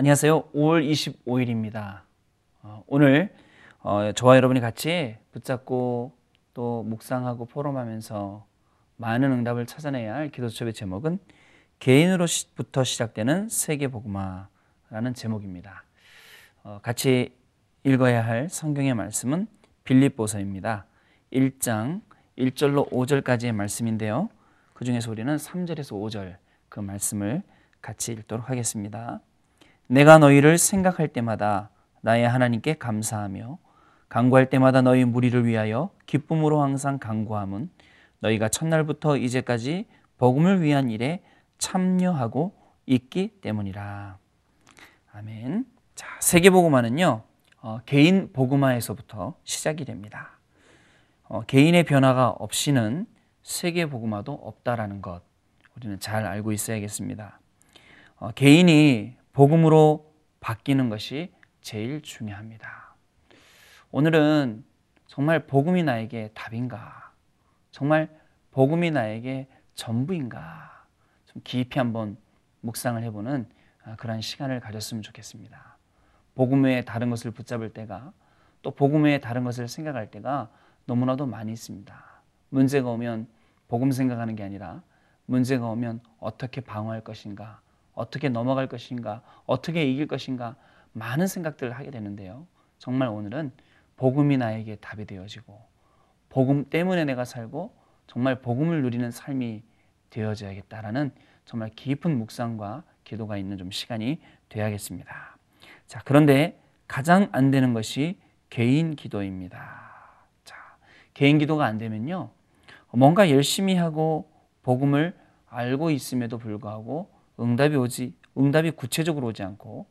안녕하세요. 5월 25일입니다. 어, 오늘 어, 저와 여러분이 같이 붙잡고 또 묵상하고 포럼하면서 많은 응답을 찾아내야 할 기도첩의 제목은 개인으로부터 시작되는 세계복음화라는 제목입니다. 어, 같이 읽어야 할 성경의 말씀은 빌립보서입니다. 1장 1절로 5절까지의 말씀인데요. 그 중에서 우리는 3절에서 5절 그 말씀을 같이 읽도록 하겠습니다. 내가 너희를 생각할 때마다 나의 하나님께 감사하며 강구할 때마다 너희 무리를 위하여 기쁨으로 항상 강구함은 너희가 첫날부터 이제까지 복음을 위한 일에 참여하고 있기 때문이라. 아멘. 자, 세계 복음화는요. 어, 개인 복음화에서부터 시작이 됩니다. 어, 개인의 변화가 없이는 세계 복음화도 없다라는 것 우리는 잘 알고 있어야겠습니다. 어, 개인이 복음으로 바뀌는 것이 제일 중요합니다. 오늘은 정말 복음이 나에게 답인가? 정말 복음이 나에게 전부인가? 좀 깊이 한번 묵상을 해보는 아, 그런 시간을 가졌으면 좋겠습니다. 복음 외에 다른 것을 붙잡을 때가 또 복음 외에 다른 것을 생각할 때가 너무나도 많이 있습니다. 문제가 오면 복음 생각하는 게 아니라 문제가 오면 어떻게 방어할 것인가, 어떻게 넘어갈 것인가, 어떻게 이길 것인가 많은 생각들을 하게 되는데요. 정말 오늘은 복음이 나에게 답이 되어지고 복음 때문에 내가 살고 정말 복음을 누리는 삶이 되어져야겠다라는 정말 깊은 묵상과 기도가 있는 좀 시간이 되야겠습니다. 자, 그런데 가장 안 되는 것이 개인 기도입니다. 자, 개인 기도가 안 되면요. 뭔가 열심히 하고 복음을 알고 있음에도 불구하고 응답이 오지 응답이 구체적으로 오지 않고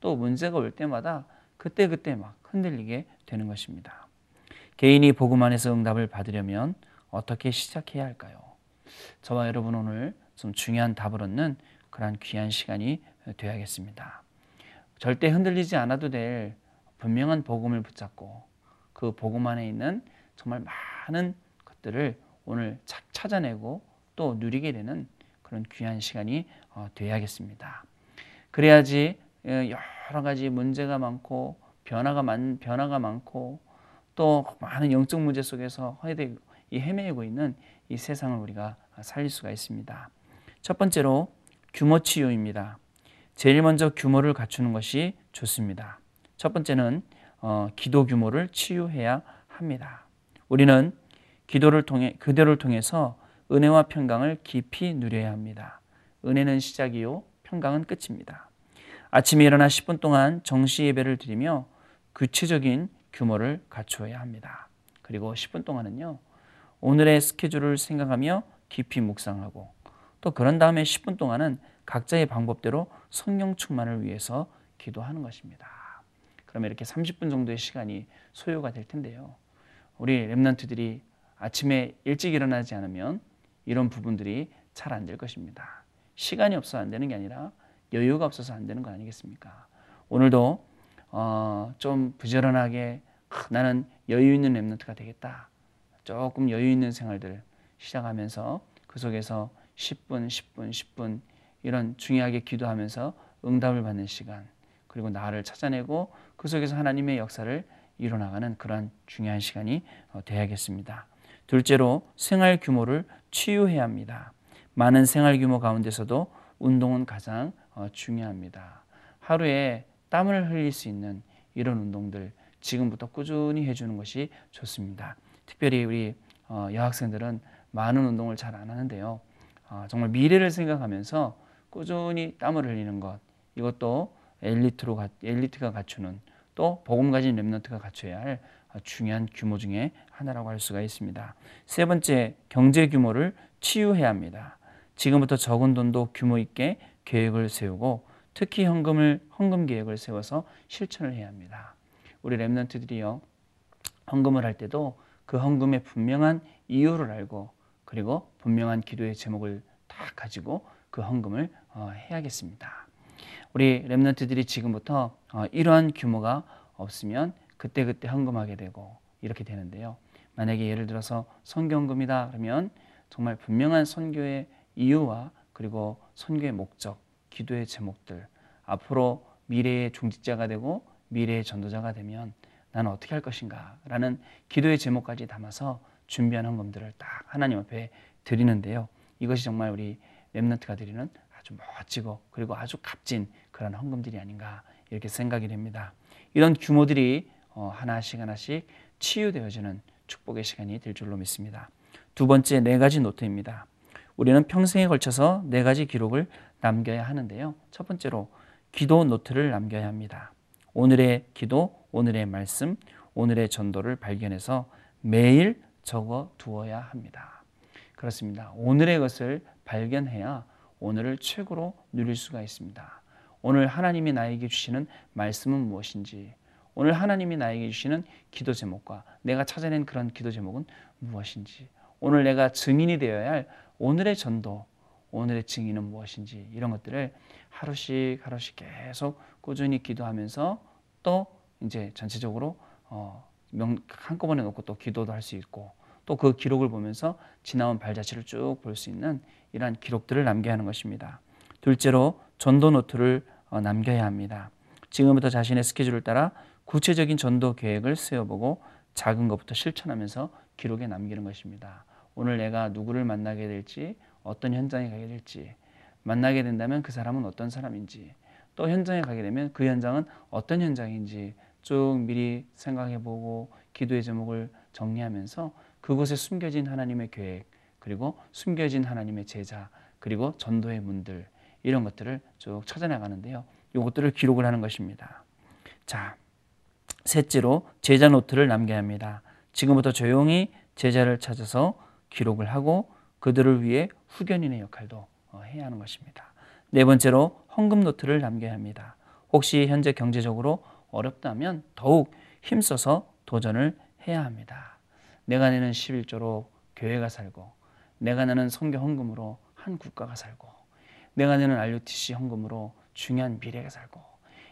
또 문제가 올 때마다 그때그때 막 흔들리게 되는 것입니다. 개인이 복음 안에서 응답을 받으려면 어떻게 시작해야 할까요? 저와 여러분 오늘 좀 중요한 답을 얻는 그러한 귀한 시간이 되어야겠습니다. 절대 흔들리지 않아도 될 분명한 복음을 붙잡고 그 복음 안에 있는 정말 많은 것들을 오늘 찾아내고 또 누리게 되는 그런 귀한 시간이 어, 되어야겠습니다. 그래야지 어, 여러 가지 문제가 많고 변화가 많 변화가 많고 또 많은 영적 문제 속에서 헤매고 있는 이 세상을 우리가 살릴 수가 있습니다. 첫 번째로 규모 치유입니다. 제일 먼저 규모를 갖추는 것이 좋습니다. 첫 번째는 어, 기도 규모를 치유해야 합니다. 우리는 기도를 통해 그대를 통해서 은혜와 평강을 깊이 누려야 합니다. 은혜는 시작이요, 평강은 끝입니다. 아침에 일어나 10분 동안 정시 예배를 드리며 구체적인 규모를 갖추어야 합니다. 그리고 10분 동안은요, 오늘의 스케줄을 생각하며 깊이 묵상하고 또 그런 다음에 10분 동안은 각자의 방법대로 성령 충만을 위해서 기도하는 것입니다. 그러면 이렇게 30분 정도의 시간이 소요가 될 텐데요. 우리 랩런트들이 아침에 일찍 일어나지 않으면 이런 부분들이 잘 안 될 것입니다. 시간이 없어 안 되는 게 아니라 여유가 없어서 안 되는 거 아니겠습니까? 오늘도 어, 좀 부지런하게 나는 여유 있는 랩런트가 되겠다. 조금 여유 있는 생활들 시작하면서 그 속에서 10분, 10분, 10분 이런 중요하게 기도하면서 응답을 받는 시간 그리고 나를 찾아내고 그 속에서 하나님의 역사를 이뤄나가는 그러한 중요한 시간이 어, 되야겠습니다. 둘째로 생활 규모를 치유해야 합니다. 많은 생활 규모 가운데서도 운동은 가장 어, 중요합니다. 하루에 땀을 흘릴 수 있는 이런 운동들 지금부터 꾸준히 해주는 것이 좋습니다. 특별히 우리 어, 여학생들은 많은 운동을 잘 안 하는데요. 어, 정말 미래를 생각하면서 꾸준히 땀을 흘리는 것 이것도 엘리트로 엘리트가 갖추는 또 복음 가진 렘넌트가 갖춰야 할 중요한 규모 중에 하나라고 할 수가 있습니다. 세 번째, 경제 규모를 치유해야 합니다. 지금부터 적은 돈도 규모 있게 계획을 세우고 특히 현금을 헌금 계획을 세워서 실천을 해야 합니다. 우리 렘넌트들이요. 헌금을 할 때도 그 헌금의 분명한 이유를 알고 그리고 분명한 기도의 제목을 다 가지고 그 헌금을 어, 해야겠습니다. 우리 렘넌트들이 지금부터 어, 이러한 규모가 없으면 그때그때 헌금하게 되고 이렇게 되는데요. 만약에 예를 들어서 선경금이다 그러면 정말 분명한 선교의 이유와 그리고 선교의 목적, 기도의 제목들, 앞으로 미래의 중직자가 되고 미래의 전도자가 되면 나는 어떻게 할 것인가 라는 기도의 제목까지 담아서 준비한 헌금들을 딱 하나님 앞에 드리는데요. 이것이 정말 우리 랩런트가 드리는 아주 멋지고 그리고 아주 값진 그런 헌금들이 아닌가 이렇게 생각이 됩니다. 이런 규모들이 어, 하나씩 하나씩 치유되어지는 축복의 시간이 될 줄로 믿습니다. 두 번째 네 가지 노트입니다. 우리는 평생에 걸쳐서 네 가지 기록을 남겨야 하는데요. 첫 번째로 기도 노트를 남겨야 합니다. 오늘의 기도, 오늘의 말씀, 오늘의 전도를 발견해서 매일 적어 두어야 합니다. 그렇습니다. 오늘의 것을 발견해야 오늘을 최고로 누릴 수가 있습니다. 오늘 하나님이 나에게 주시는 말씀은 무엇인지, 오늘 하나님이 나에게 주시는 기도 제목과 내가 찾아낸 그런 기도 제목은 무엇인지, 오늘 내가 증인이 되어야 할 오늘의 전도, 오늘의 증인은 무엇인지 이런 것들을 하루씩 하루씩 계속 꾸준히 기도하면서 또 이제 전체적으로 어, 명, 한꺼번에 놓고 또 기도도 할 수 있고 또 그 기록을 보면서 지나온 발자취를 쭉 볼 수 있는 이러한 기록들을 남겨야 하는 것입니다. 둘째로 전도 노트를 어, 남겨야 합니다. 지금부터 자신의 스케줄을 따라 구체적인 전도 계획을 세워보고 작은 것부터 실천하면서 기록에 남기는 것입니다. 오늘 내가 누구를 만나게 될지 어떤 현장에 가게 될지 만나게 된다면 그 사람은 어떤 사람인지 또 현장에 가게 되면 그 현장은 어떤 현장인지 쭉 미리 생각해보고 기도의 제목을 정리하면서 그곳에 숨겨진 하나님의 계획 그리고 숨겨진 하나님의 제자 그리고 전도의 문들 이런 것들을 쭉 찾아나가는데요. 이것들을 기록을 하는 것입니다. 자, 셋째로 제자 노트를 남겨야 합니다. 지금부터 조용히 제자를 찾아서 기록을 하고 그들을 위해 후견인의 역할도 어, 해야 하는 것입니다. 네 번째로 헌금 노트를 남겨야 합니다. 혹시 현재 경제적으로 어렵다면 더욱 힘써서 도전을 해야 합니다. 내가 내는 11조로 교회가 살고 내가 내는 성교 헌금으로 한 국가가 살고 내가 내는 RUTC 헌금으로 중요한 미래가 살고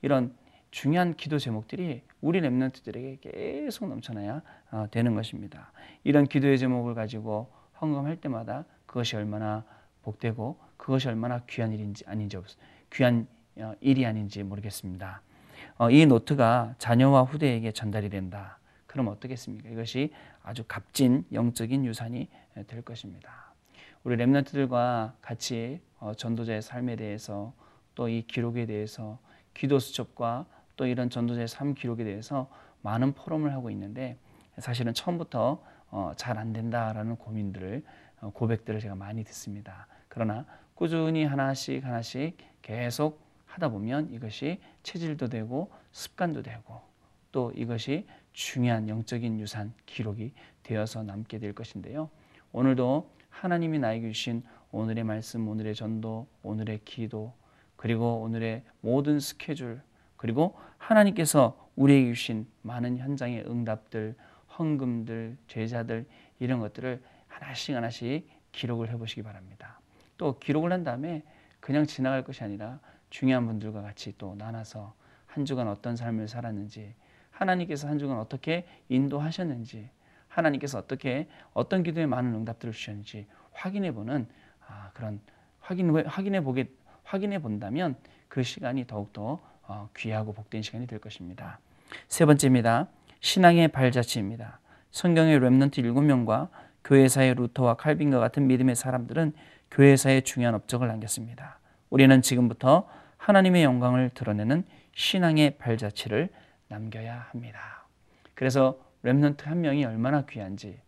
이런 중요한 기도 제목들이 우리 랩런트들에게 계속 넘쳐나야 어, 되는 것입니다. 이런 기도의 제목을 가지고 헌금할 때마다 그것이 얼마나 복되고 그것이 얼마나 귀한 일인지 아닌지 귀한 어, 일이 아닌지 모르겠습니다. 어, 이 노트가 자녀와 후대에게 전달이 된다. 그럼 어떻겠습니까? 이것이 아주 값진 영적인 유산이 될 것입니다. 우리 렘넌트들과 같이 어, 전도자의 삶에 대해서 또 이 기록에 대해서 기도 수첩과 또 이런 전도자의 삶 기록에 대해서 많은 포럼을 하고 있는데 사실은 처음부터 어, 잘 안 된다라는 고민들을 어, 고백들을 제가 많이 듣습니다. 그러나 꾸준히 하나씩 하나씩 계속 하다 보면 이것이 체질도 되고 습관도 되고 또 이것이 중요한 영적인 유산 기록이 되어서 남게 될 것인데요. 오늘도 하나님이 나에게 주신 오늘의 말씀, 오늘의 전도, 오늘의 기도, 그리고 오늘의 모든 스케줄, 그리고 하나님께서 우리에게 주신 많은 현장의 응답들, 헌금들, 제자들 이런 것들을 하나씩 하나씩 기록을 해보시기 바랍니다. 또 기록을 한 다음에 그냥 지나갈 것이 아니라 중요한 분들과 같이 또 나눠서 한 주간 어떤 삶을 살았는지 하나님께서 한 주간 어떻게 인도하셨는지 하나님께서 어떻게 어떤 기도에 많은 응답들을 주셨는지 확인해 보는 아, 그런 확인 확인해 보게 확인해 본다면 그 시간이 더욱더 어, 귀하고 복된 시간이 될 것입니다. 세 번째입니다. 신앙의 발자취입니다. 성경의 렘넌트 7명과 교회사의 루터와 칼빈과 같은 믿음의 사람들은 교회사에 중요한 업적을 남겼습니다. 우리는 지금부터 하나님의 영광을 드러내는 신앙의 발자취를 남겨야 합니다. 그래서 렘넌트 한 명이 얼마나 귀한지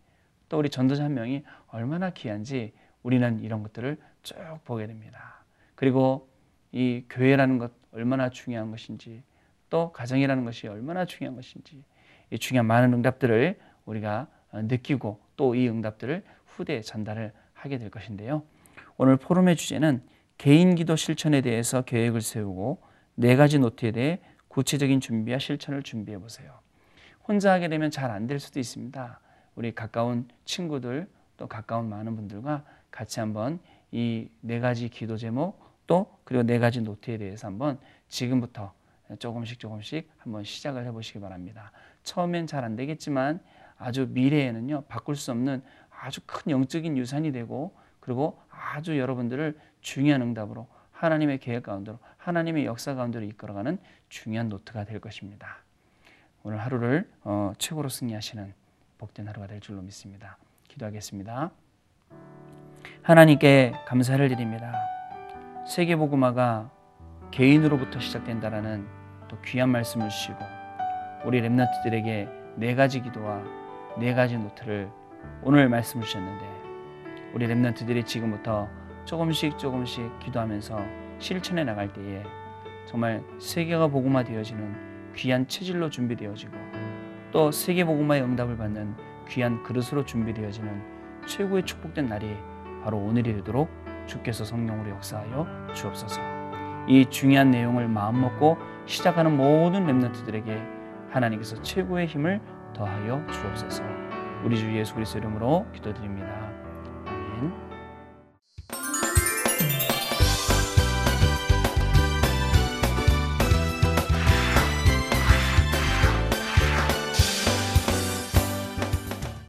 또 우리 전도자 한 명이 얼마나 귀한지 우리는 이런 것들을 쭉 보게 됩니다. 그리고 이 교회라는 것 얼마나 중요한 것인지 또 가정이라는 것이 얼마나 중요한 것인지 이 중요한 많은 응답들을 우리가 느끼고 또 이 응답들을 후대에 전달을 하게 될 것인데요. 오늘 포럼의 주제는 개인 기도 실천에 대해서 계획을 세우고 네 가지 노트에 대해 구체적인 준비와 실천을 준비해 보세요. 혼자 하게 되면 잘 안 될 수도 있습니다. 우리 가까운 친구들 또 가까운 많은 분들과 같이 한번 이 네 가지 기도 제목 또 그리고 네 가지 노트에 대해서 한번 지금부터 조금씩 조금씩 한번 시작을 해보시기 바랍니다. 처음엔 잘 안 되겠지만 아주 미래에는요 바꿀 수 없는 아주 큰 영적인 유산이 되고 그리고 아주 여러분들을 중요한 응답으로 하나님의 계획 가운데로 하나님의 역사 가운데로 이끌어가는 중요한 노트가 될 것입니다. 오늘 하루를 어, 최고로 승리하시는 복된 하루가 될 줄로 믿습니다. 기도하겠습니다. 하나님께 감사를 드립니다. 세계복음화가 개인으로부터 시작된다라는 또 귀한 말씀을 주시고 우리 렘넌트들에게 네 가지 기도와 네 가지 노트를 오늘 말씀을 주셨는데 우리 렘넌트들이 지금부터 조금씩 조금씩 기도하면서 실천해 나갈 때에 정말 세계가 복음화 되어지는 귀한 체질로 준비되어지고 또 세계 복음화의 응답을 받는 귀한 그릇으로 준비되어지는 최고의 축복된 날이 바로 오늘이 되도록 주께서 성령으로 역사하여 주옵소서. 이 중요한 내용을 마음 먹고 시작하는 모든 렘넌트들에게 하나님께서 최고의 힘을 더하여 주옵소서. 우리 주 예수 그리스도 이름으로 기도드립니다. 아멘.